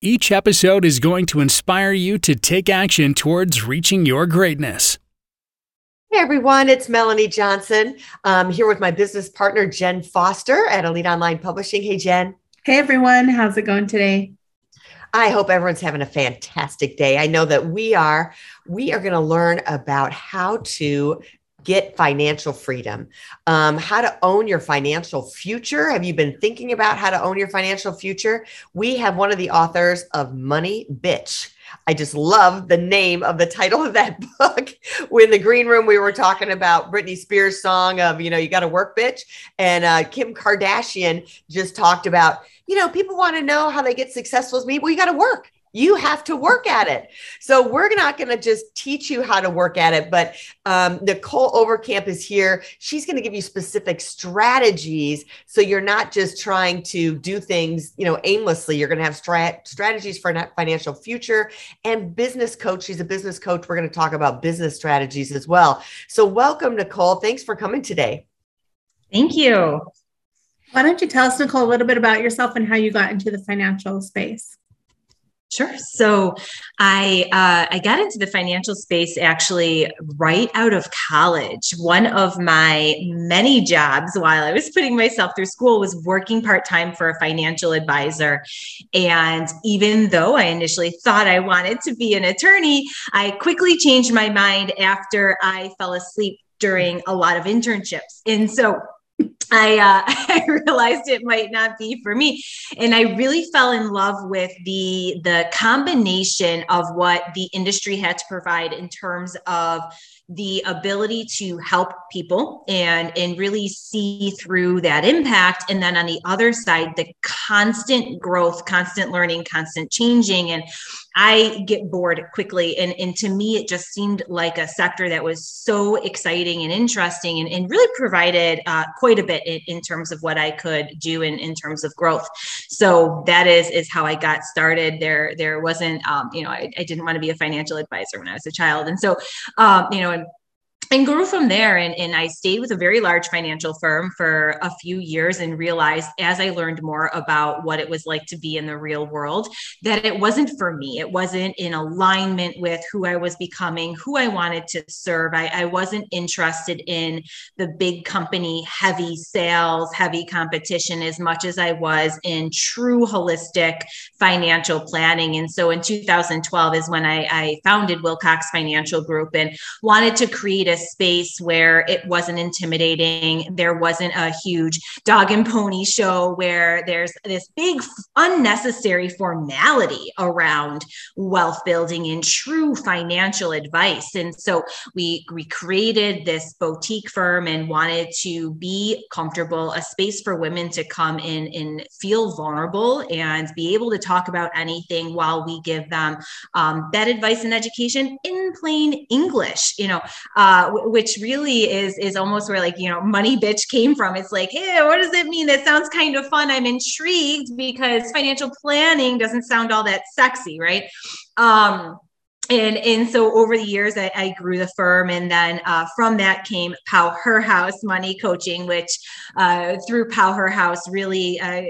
Each episode is going to inspire you to take action towards reaching your greatness. Hey everyone, it's Melanie Johnson. I'm here with my business partner, Jen Foster at Elite Online Publishing. Hey, Jen. Hey everyone, how's it going today? I hope everyone's having a fantastic day. I know that we are. We are going to learn about how to get financial freedom, um, how to own your financial future. Have you been thinking about how to own your financial future? We have one of the authors of Money Bitch. I just love the name of the title of that book. In the green room, we were talking about Britney Spears' song of, you know, you got to work, bitch. And uh, Kim Kardashian just talked about, you know, people want to know how they get successful as me. Well, you got to work you have to work at it. So we're not going to just teach you how to work at it, but um, Nicole Overcamp is here. She's going to give you specific strategies, so you're not just trying to do things, you know, aimlessly. You're going to have strat- strategies for a financial future and business coach. She's a business coach. We're going to talk about business strategies as well. So welcome, Nicole. Thanks for coming today. Thank you. Why don't you tell us, Nicole, a little bit about yourself and how you got into the financial space? Sure. So I uh, I got into the financial space actually right out of college. One of my many jobs while I was putting myself through school was working part time for a financial advisor. And even though I initially thought I wanted to be an attorney, I quickly changed my mind after I fell asleep during a lot of internships. And so I uh, I realized it might not be for me, and I really fell in love with the the combination of what the industry had to provide in terms of the ability to help people and and really see through that impact. And then on the other side the constant growth constant learning constant changing. And I get bored quickly. And, and to me, it just seemed like a sector that was so exciting and interesting and, and really provided uh, quite a bit in, in, terms of what I could do in, in terms of growth. So that is, is how I got started. There, there wasn't, um, you know, I, I, didn't want to be a financial advisor when I was a child. And so, um, you know, and grew from there. And, and i stayed with a very large financial firm for a few years and realized as i learned more about what it was like to be in the real world that it wasn't for me. It wasn't in alignment with who i was becoming who i wanted to serve. I, I wasn't interested in the big company heavy sales heavy competition as much as i was in true holistic financial planning. And so in 2012 is when i, I founded wilcox financial group and wanted to create a space where it wasn't intimidating. There wasn't a huge dog and pony show where there's this big unnecessary formality around wealth building and true financial advice. And so we, we created this boutique firm and wanted to be comfortable, a space for women to come in and feel vulnerable and be able to talk about anything while we give them um, that advice and education in plain English. You know, uh, which really is is almost where like you know money bitch came from. It's like hey what does it mean? That sounds kind of fun. I'm intrigued because financial planning doesn't sound all that sexy right? Um and and so over the years I, I grew the firm and then uh, from that came Pow Her House Money Coaching, which uh, through Pow Her House really uh,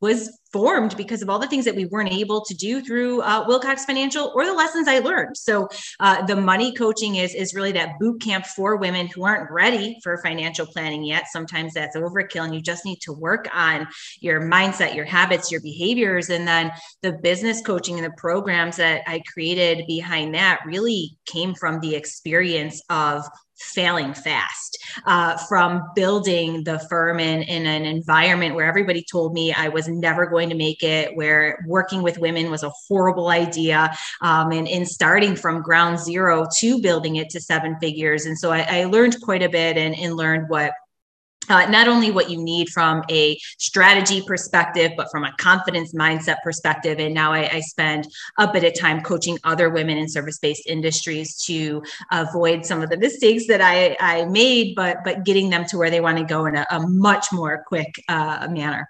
was formed because of all the things that we weren't able to do through uh, Wilcox Financial or the lessons I learned. So uh, the money coaching is is really that boot camp for women who aren't ready for financial planning yet. Sometimes that's overkill, and you just need to work on your mindset, your habits, your behaviors, and then the business coaching and the programs that I created behind that really came from the experience of failing fast uh, from building the firm in, in an environment where everybody told me I was never going to make it, where working with women was a horrible idea, um, and in starting from ground zero to building it to seven figures. And so I, I learned quite a bit and, and learned what uh, not only what you need from a strategy perspective, but from a confidence mindset perspective. And now I, I spend a bit of time coaching other women in service based industries to avoid some of the mistakes that I, I made, but but getting them to where they want to go in a, a much more quick uh, manner.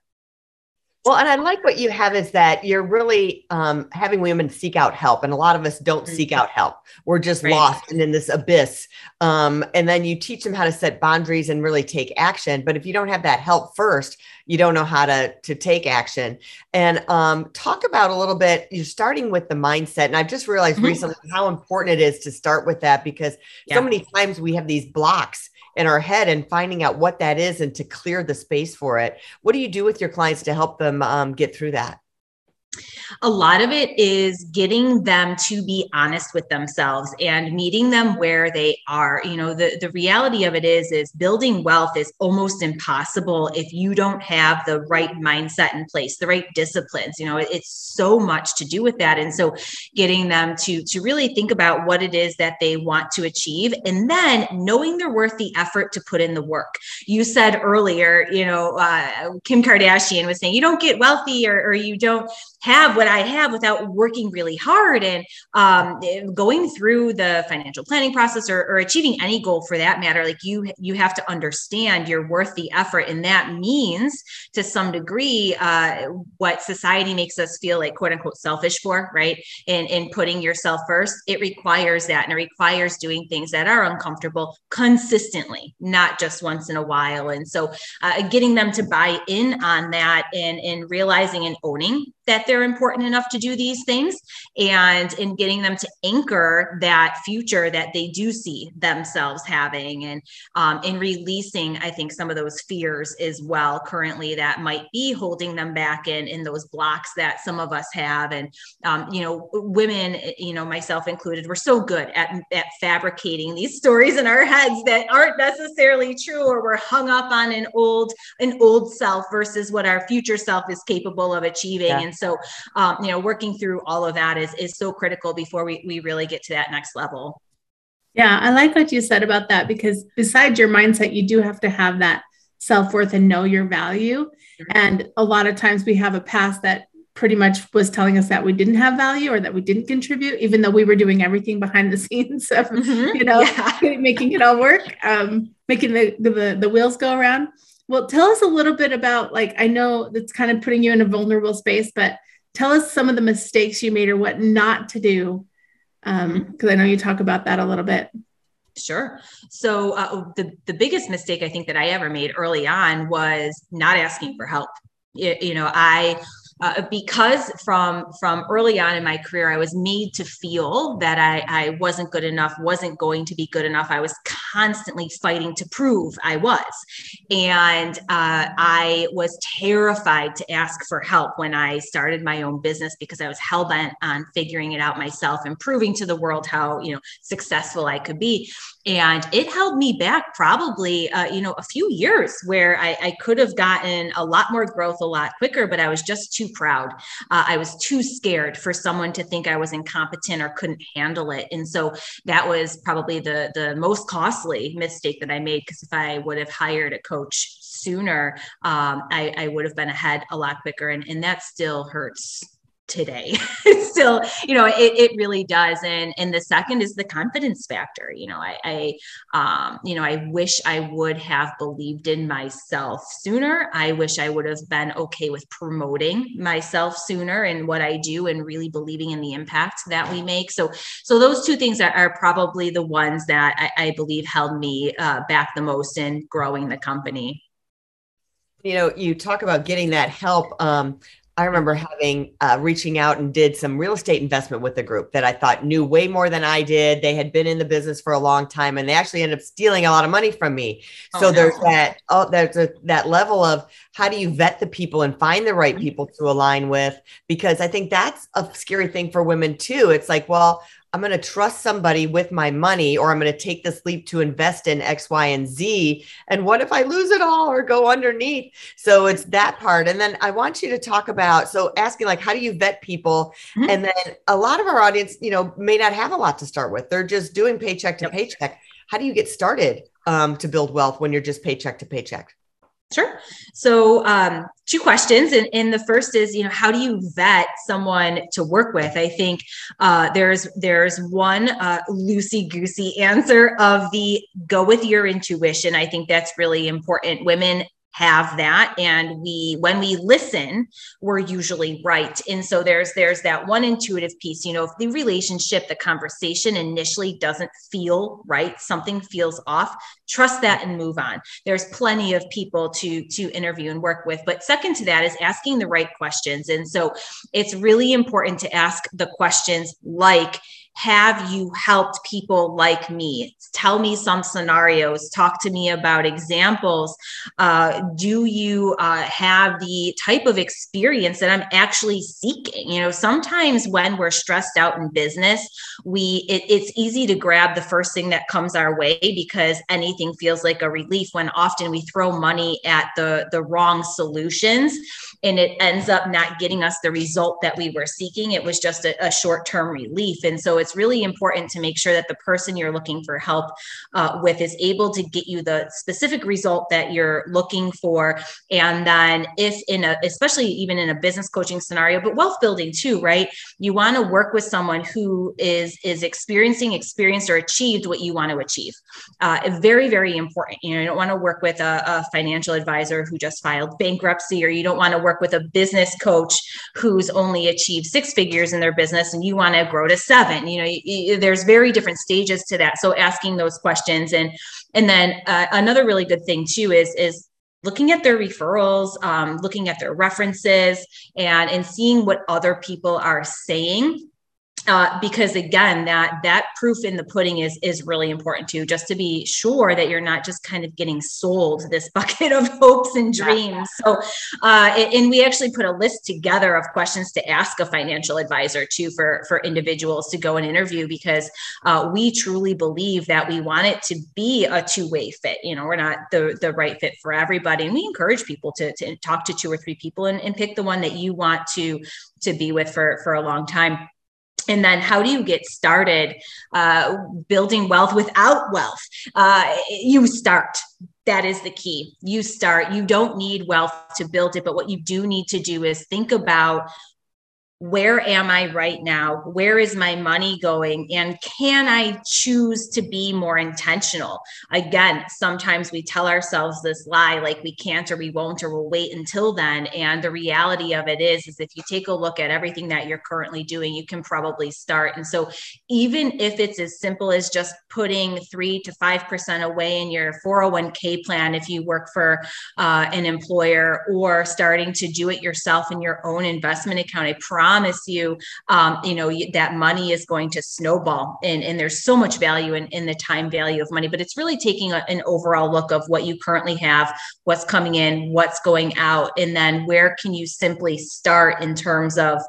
Well, and I like what you have is that you're really um, having women seek out help, and a lot of us don't mm-hmm. seek out help. We're just right. lost and in this abyss. Um, and then you teach them how to set boundaries and really take action. But if you don't have that help first, you don't know how to to take action. And um, talk about a little bit. You're starting with the mindset, and I've just realized mm-hmm. recently how important it is to start with that because yeah. so many times we have these blocks in our head and finding out what that is and to clear the space for it. What do you do with your clients to help them um, get through that? A lot of it is getting them to be honest with themselves and meeting them where they are. You know the, the reality of it is is building wealth is almost impossible if you don't have the right mindset in place the right disciplines. You know it, it's so much to do with that. And so getting them to to really think about what it is that they want to achieve and then knowing they're worth the effort to put in the work. You said earlier you know uh, kim kardashian was saying you don't get wealthy or, or you don't have what I have without working really hard and um, going through the financial planning process or, or, achieving any goal for that matter. Like you, you have to understand you're worth the effort, and that means to some degree uh, what society makes us feel like quote unquote selfish for, right? And in putting yourself first, it requires that, and it requires doing things that are uncomfortable consistently, not just once in a while. And so, uh, getting them to buy in on that and and realizing and owning that they're important enough to do these things and in getting them to anchor that future that they do see themselves having. And um, in releasing i think some of those fears as well currently that might be holding them back in in those blocks that some of us have. And um, you know women you know myself included we're so good at, at fabricating these stories in our heads that aren't necessarily true or we're hung up on an old an old self versus what our future self is capable of achieving. Yeah. and so, um, you know, working through all of that is is so critical before we we really get to that next level. Yeah, I like what you said about that because besides your mindset, you do have to have that self worth and know your value. Mm-hmm. And a lot of times we have a past that pretty much was telling us that we didn't have value or that we didn't contribute, even though we were doing everything behind the scenes of, mm-hmm. you know, yeah. making it all work, um, making the, the, the wheels go around. Well, tell us a little bit about like I know that's kind of putting you in a vulnerable space, but tell us some of the mistakes you made or what not to do. Um, because mm-hmm. I know you talk about that a little bit. Sure. So uh, the the biggest mistake I think that I ever made early on was not asking for help. You, you know, I uh, because from from early on in my career i was made to feel that I, I wasn't good enough wasn't going to be good enough. I was constantly fighting to prove i was. And uh, i was terrified to ask for help when i started my own business because i was hell-bent on figuring it out myself and proving to the world how you know successful i could be and it held me back probably uh, you know a few years where I, I, could have gotten a lot more growth a lot quicker but i was just too proud. Uh, i was too scared for someone to think i was incompetent or couldn't handle it. And so that was probably the the most costly mistake that i made because if i would have hired a coach sooner um, I, I would have been ahead a lot quicker. And, and that still hurts today. Still you know it, it really does. And and the second is the confidence factor. You know i i um you know i wish i would have believed in myself sooner. I wish i would have been okay with promoting myself sooner and what i do and really believing in the impact that we make. So so those two things are, are probably the ones that I, I believe held me uh, back the most in growing the company. You know you talk about getting that help um, I remember having uh, reaching out and did some real estate investment with a group that I thought knew way more than I did. They had been in the business for a long time, and they actually ended up stealing a lot of money from me. Oh, so no. there's that oh, there's a, that level of how do you vet the people and find the right mm-hmm. people to align with? Because I think that's a scary thing for women too. It's like, well, I'm going to trust somebody with my money or I'm going to take this leap to invest in X, Y, and Z. And what if I lose it all or go underneath? So it's that part. And then I want you to talk about so asking, like, how do you vet people? Mm-hmm. And then a lot of our audience, you know, may not have a lot to start with. They're just doing paycheck to yep. paycheck. How do you get started um, to build wealth when you're just paycheck to paycheck? Sure. So, um, two questions, and, and the first is, you know, how do you vet someone to work with? I think uh, there's there's one uh, loosey goosey answer of the go with your intuition. I think that's really important. Women have that. And we when we listen we're usually right. And so there's there's that one intuitive piece you know if the relationship the conversation initially doesn't feel right something feels off trust that and move on. There's plenty of people to to interview and work with. But second to that is asking the right questions. And so it's really important to ask the questions like have you helped people like me? Tell me some scenarios. Talk to me about examples. Uh, do you uh, have the type of experience that I'm actually seeking? You know, sometimes when we're stressed out in business, we it, it's easy to grab the first thing that comes our way because anything feels like a relief. When often we throw money at the the wrong solutions and it ends up not getting us the result that we were seeking. It was just a, a short term relief. And so it's really important to make sure that the person you're looking for help uh, with is able to get you the specific result that you're looking for. And then, if in a, especially even in a business coaching scenario, but wealth building too, right? You want to work with someone who is is experiencing, experienced, or achieved what you want to achieve. Uh, very, very important. You know, you don't want to work with a, a financial advisor who just filed bankruptcy, or you don't want to work work with a business coach who's only achieved six figures in their business and you want to grow to seven you know you, there's very different stages to that. So asking those questions and and then uh, another really good thing too is is looking at their referrals um, looking at their references and and seeing what other people are saying uh, because again that that proof in the pudding is is really important too just to be sure that you're not just kind of getting sold this bucket of hopes and dreams. So uh, and we actually put a list together of questions to ask a financial advisor too for for individuals to go and interview because uh, we truly believe that we want it to be a two-way fit. You know we're not the the right fit for everybody. And we encourage people to, to talk to two or three people and, and pick the one that you want to to be with for for a long time and then how do you get started uh, building wealth without wealth? Uh, you start. That is the key. You start. You don't need wealth to build it but what you do need to do is think about where am I right now? Where is my money going? And can I choose to be more intentional? Again, sometimes we tell ourselves this lie like we can't or we won't or we'll wait until then. And the reality of it is, is if you take a look at everything that you're currently doing, you can probably start. And so even if it's as simple as just putting three to 5% away in your 401k plan, if you work for uh, an employer or starting to do it yourself in your own investment account, I promise promise you, um, you know, that money is going to snowball. And, and there's so much value in, in the time value of money, but it's really taking a, an overall look of what you currently have, what's coming in, what's going out, and then where can you simply start in terms of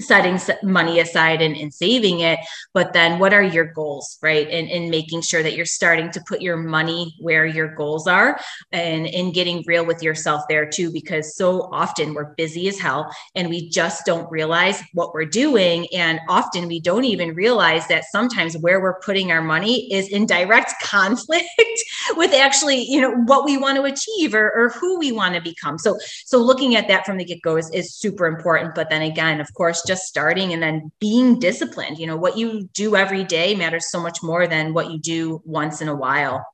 setting money aside and, and, saving it but then what are your goals right? And, and making sure that you're starting to put your money where your goals are and in getting real with yourself there too because so often we're busy as hell and we just don't realize what we're doing. And often we don't even realize that sometimes where we're putting our money is in direct conflict with actually you know what we want to achieve or, or who we want to become so so looking at that from the get-go is, is super important but then again of course just starting and then being disciplined. You know, what you do every day matters so much more than what you do once in a while.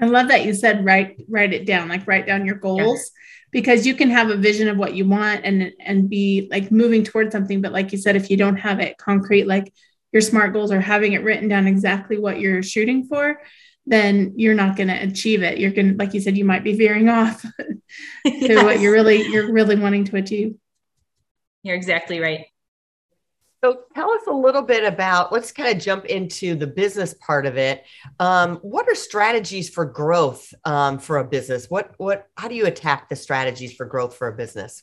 I love that you said write write it down, like write down your goals. Yeah. Because you can have a vision of what you want and and be like moving towards something, but like you said, if you don't have it concrete, like your smart goals or having it written down exactly what you're shooting for, then you're not going to achieve it. You're going to, like you said, you might be veering off to yes. what you're really, you're really wanting to achieve. You're exactly right. So tell us a little bit about, let's kind of jump into the business part of it. Um, what are strategies for growth um, for a business? What, what, how do you attack the strategies for growth for a business?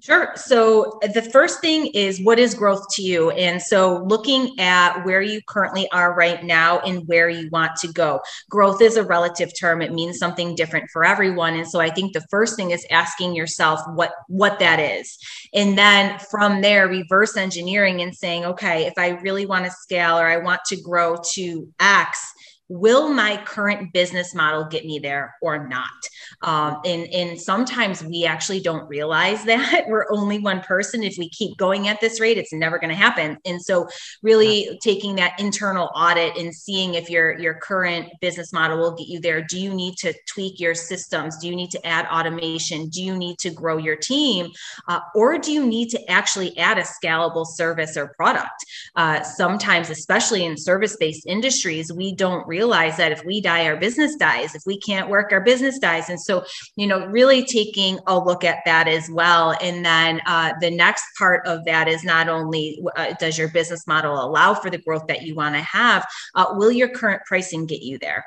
Sure. So uh, the first thing is what is growth to you? And so looking at where you currently are right now and where you want to go. Growth is a relative term. It means something different for everyone. And so I think the first thing is asking yourself what what that is. And then from there reverse engineering and saying, okay, if I really want to scale or I want to grow to X, will my current business model get me there or not? Um, and, and sometimes we actually don't realize that we're only one person. If we keep going at this rate, it's never going to happen. And so, really taking that internal audit and seeing if your your current business model will get you there. Do you need to tweak your systems? Do you need to add automation? Do you need to grow your team, uh, or do you need to actually add a scalable service or product? Uh, sometimes, especially in service based industries, we don't realize that if we die, our business dies. If we can't work, our business dies. And so, you know, really taking a look at that as well. And then uh, the next part of that is not only uh, does your business model allow for the growth that you want to have, uh, will your current pricing get you there?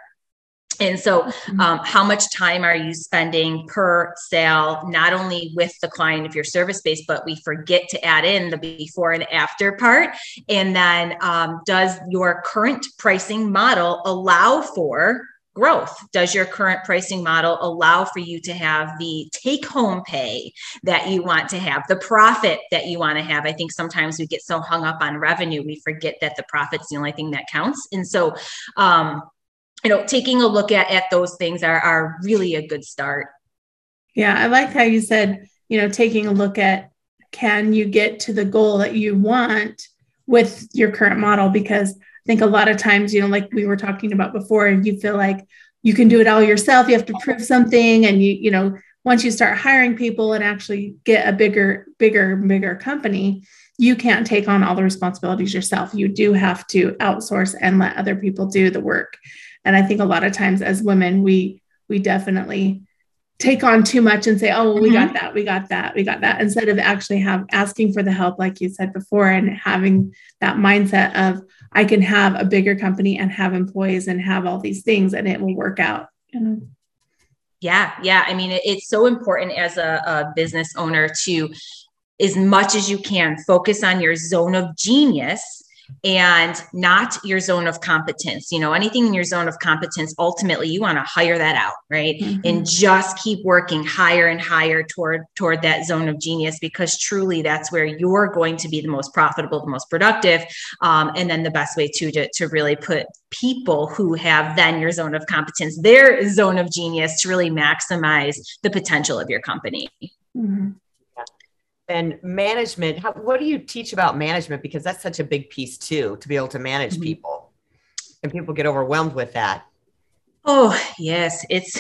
And so, mm-hmm. um, how much time are you spending per sale, not only with the client if you're service based, but we forget to add in the before and after part. And then, um, does your current pricing model allow for growth? Does your current pricing model allow for you to have the take home pay that you want to have, the profit that you want to have? I think sometimes we get so hung up on revenue, we forget that the profit's the only thing that counts. And so, um, you know, taking a look at, at those things are, are really a good start. Yeah, I like how you said, you know, taking a look at can you get to the goal that you want with your current model? Because I think a lot of times, you know, like we were talking about before, you feel like you can do it all yourself. You have to prove something. And you, you know, once you start hiring people and actually get a bigger, bigger, bigger company, you can't take on all the responsibilities yourself. You do have to outsource and let other people do the work and i think a lot of times as women we we definitely take on too much and say oh we mm-hmm. got that we got that we got that instead of actually have asking for the help like you said before and having that mindset of i can have a bigger company and have employees and have all these things and it will work out you know yeah yeah i mean it's so important as a, a business owner to as much as you can focus on your zone of genius and not your zone of competence. You know, anything in your zone of competence, ultimately you want to hire that out, right? Mm-hmm. And just keep working higher and higher toward toward that zone of genius because truly that's where you're going to be the most profitable, the most productive. Um, and then the best way to, to to really put people who have then your zone of competence, their zone of genius to really maximize the potential of your company. Mm-hmm and management how, what do you teach about management? Because that's such a big piece too to be able to manage mm-hmm. people. And people get overwhelmed with that. Oh yes it's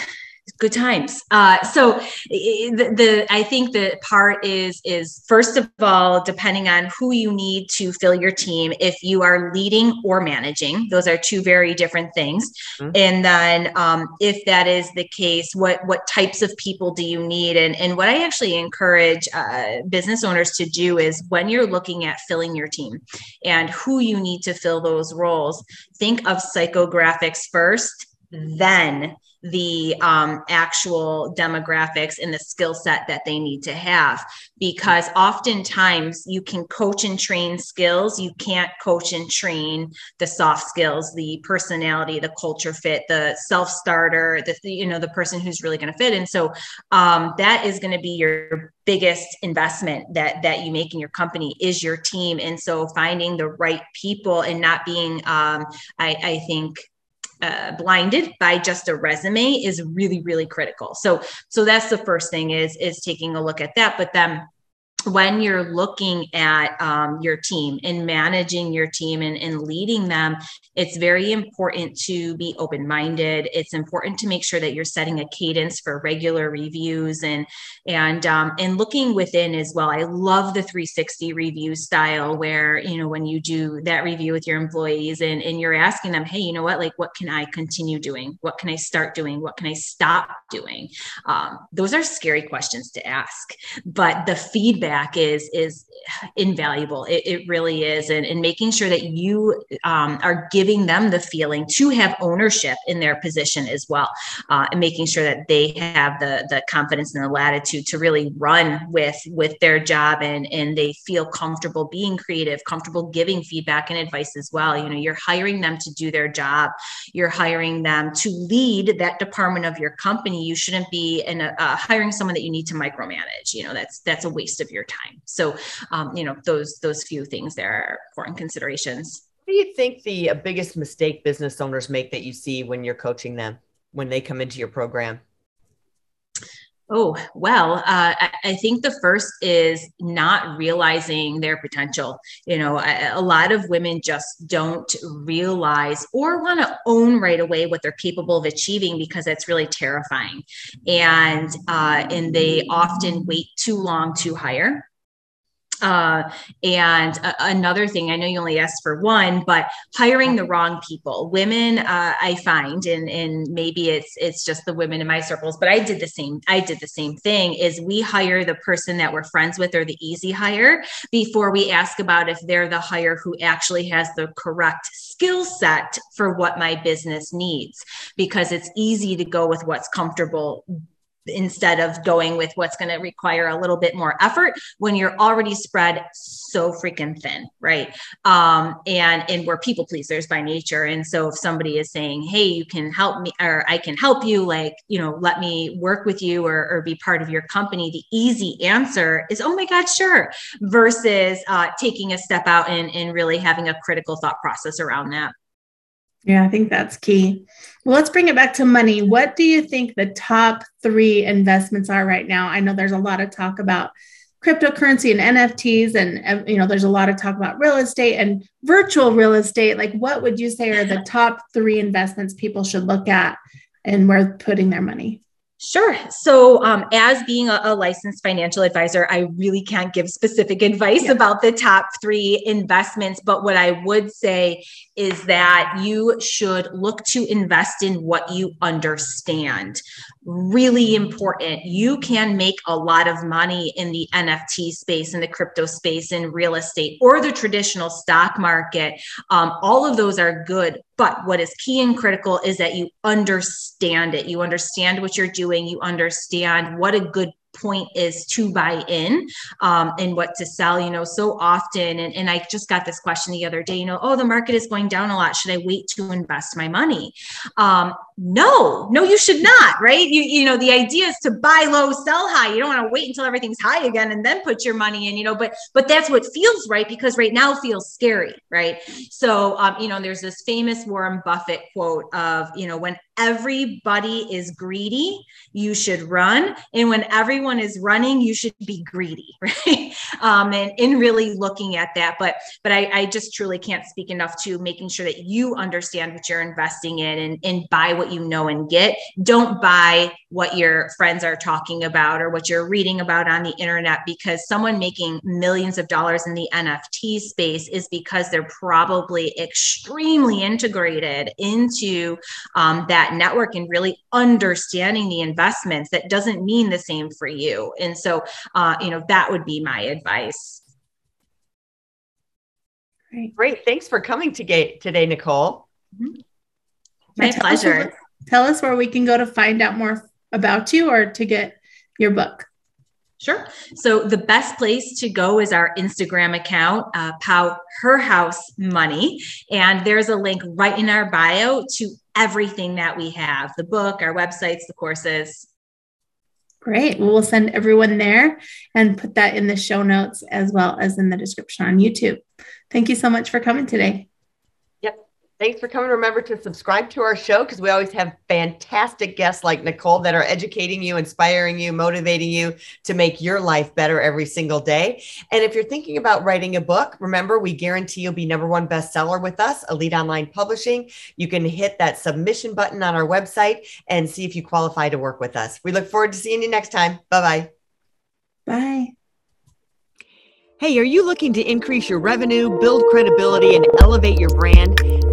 good times. Uh, so the, the, I think the part is is first of all depending on who you need to fill your team. If you are leading or managing, those are two very different things. Mm-hmm. And then um, if that is the case, what what types of people do you need? And and what I actually encourage uh, business owners to do is when you're looking at filling your team and who you need to fill those roles, think of psychographics first then the um, actual demographics and the skill set that they need to have. Because oftentimes you can coach and train skills. You can't coach and train the soft skills the personality the culture fit the self starter the you know the person who's really going to fit. And so um, that is going to be your biggest investment that that you make in your company is your team. And so finding the right people and not being um, I, I think uh, blinded by just a resume is really really critical. So so that's the first thing is is taking a look at that but then when you're looking at um, your team and managing your team and, and leading them, it's very important to be open minded. It's important to make sure that you're setting a cadence for regular reviews and and um, and looking within as well. I love the 360 review style where you know when you do that review with your employees and and you're asking them, hey, you know what, like what can I continue doing? What can I start doing? What can I stop doing? Um, those are scary questions to ask, but the feedback feedback is is invaluable. It, it really is, and, and making sure that you um, are giving them the feeling to have ownership in their position as well, uh, and making sure that they have the the confidence and the latitude to really run with with their job, and and they feel comfortable being creative, comfortable giving feedback and advice as well. You know, you're hiring them to do their job. You're hiring them to lead that department of your company. You shouldn't be in a, hiring someone that you need to micromanage. You know, that's that's a waste of your your time. So, um, you know, those those few things there are important considerations. What do you think the biggest mistake business owners make that you see when you're coaching them when they come into your program? Oh, well, uh, I, think the first is not realizing their potential. You know, a, lot of women just don't realize or want to own right away what they're capable of achieving because it's really terrifying. And, uh, and they often wait too long to hire uh, and another thing, I know you only asked for one, but hiring the wrong people. Women, uh, I find, and and maybe it's it's just the women in my circles, but I did the same. I did the same thing. Is we hire the person that we're friends with or the easy hire before we ask about if they're the hire who actually has the correct skill set for what my business needs, because it's easy to go with what's comfortable instead of going with what's going to require a little bit more effort when you're already spread so freaking thin right? Um and and we're people pleasers by nature. And so if somebody is saying hey you can help me or i can help you like you know let me work with you or, or be part of your company the easy answer is oh my god sure versus uh, taking a step out and, and really having a critical thought process around that. Yeah, I think that's key. Let's bring it back to money. What do you think the top three investments are right now? I know there's a lot of talk about cryptocurrency and NFTs, and you know, there's a lot of talk about real estate and virtual real estate. Like, what would you say are the top three investments people should look at and where putting their money? Sure. So, um, as being a, a, licensed financial advisor, I really can't give specific advice yeah. about the top three investments. But what I would say is that you should look to invest in what you understand. Really important. You can make a lot of money in the NFT space, in the crypto space, in real estate, or the traditional stock market. Um, all of those are good. But what is key and critical is that you understand it. You understand what you're doing. You understand what a good point is to buy in um, and what to sell you know so often and, and i just got this question the other day you know oh the market is going down a lot should i wait to invest my money um, no no you should not right? You you know the idea is to buy low sell high. You don't want to wait until everything's high again and then put your money in you know but but that's what feels right because right now feels scary right? So um, you know there's this famous warren buffett quote of you know when everybody is greedy you should run and when everyone is running you should be greedy right? Um, and in really looking at that but but I, I just truly can't speak enough to making sure that you understand what you're investing in and, and buy what you know and get. Don't buy what your friends are talking about or what you're reading about on the internet because someone making millions of dollars in the nft space is because they're probably extremely integrated into um, that that network and really understanding the investments. That doesn't mean the same for you. And so uh, you know that would be my advice. Great. Great. Thanks for coming today today nicole. Mm-hmm. my tell pleasure. us, tell us where we can go to find out more about you or to get your book Sure. So the best place to go is our Instagram account, uh, Pow Her House Money, and there's a link right in our bio to everything that we have: the book, our websites, the courses. Great. Well, we'll send everyone there and put that in the show notes as well as in the description on YouTube. Thank you so much for coming today. Thanks for coming. Remember to subscribe to our show because we always have fantastic guests like Nicole that are educating you, inspiring you, motivating you to make your life better every single day. And if you're thinking about writing a book, remember we guarantee you'll be number one bestseller with us, Elite Online Publishing. You can hit that submission button on our website and see if you qualify to work with us. We look forward to seeing you next time. Bye-bye. Bye. Hey, are you looking to increase your revenue, build credibility, and elevate your brand?